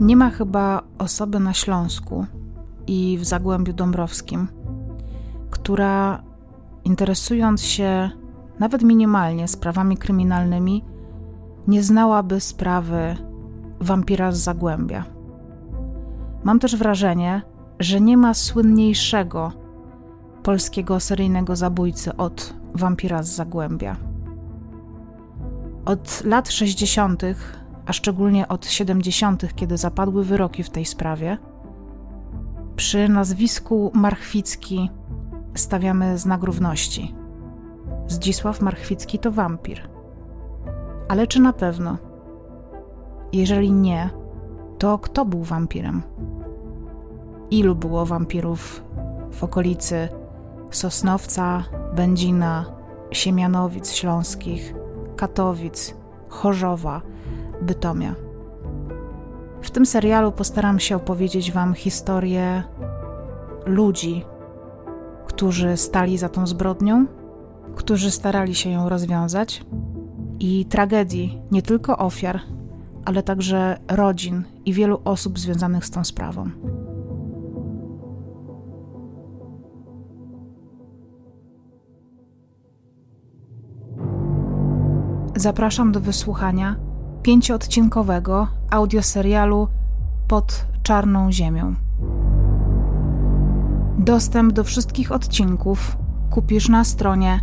Nie ma chyba osoby na Śląsku i w Zagłębiu Dąbrowskim, która interesując się nawet minimalnie sprawami kryminalnymi, nie znałaby sprawy wampira z Zagłębia. Mam też wrażenie, że nie ma słynniejszego polskiego seryjnego zabójcy od wampira z Zagłębia. Od lat 60., a szczególnie od 70., kiedy zapadły wyroki w tej sprawie, przy nazwisku Marchwicki stawiamy znak równości. Zdzisław Marchwicki to wampir. Ale czy na pewno? Jeżeli nie, to kto był wampirem? Ilu było wampirów w okolicy Sosnowca, Będzina, Siemianowic Śląskich, Katowic, Chorzowa, Bytomia? W tym serialu postaram się opowiedzieć Wam historię ludzi, którzy stali za tą zbrodnią, którzy starali się ją rozwiązać, i tragedii nie tylko ofiar, ale także rodzin i wielu osób związanych z tą sprawą. Zapraszam do wysłuchania pięcioodcinkowego audioserialu Pod Czarną Ziemią. Dostęp do wszystkich odcinków kupisz na stronie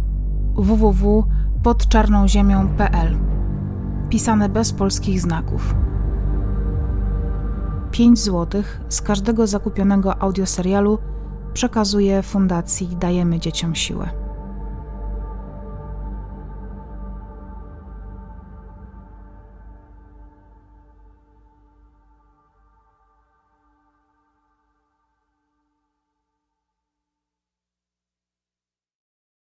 www.podczarnąziemią.pl pisane bez polskich znaków. 5 zł z każdego zakupionego audioserialu przekazuje Fundacji Dajemy Dzieciom Siłę.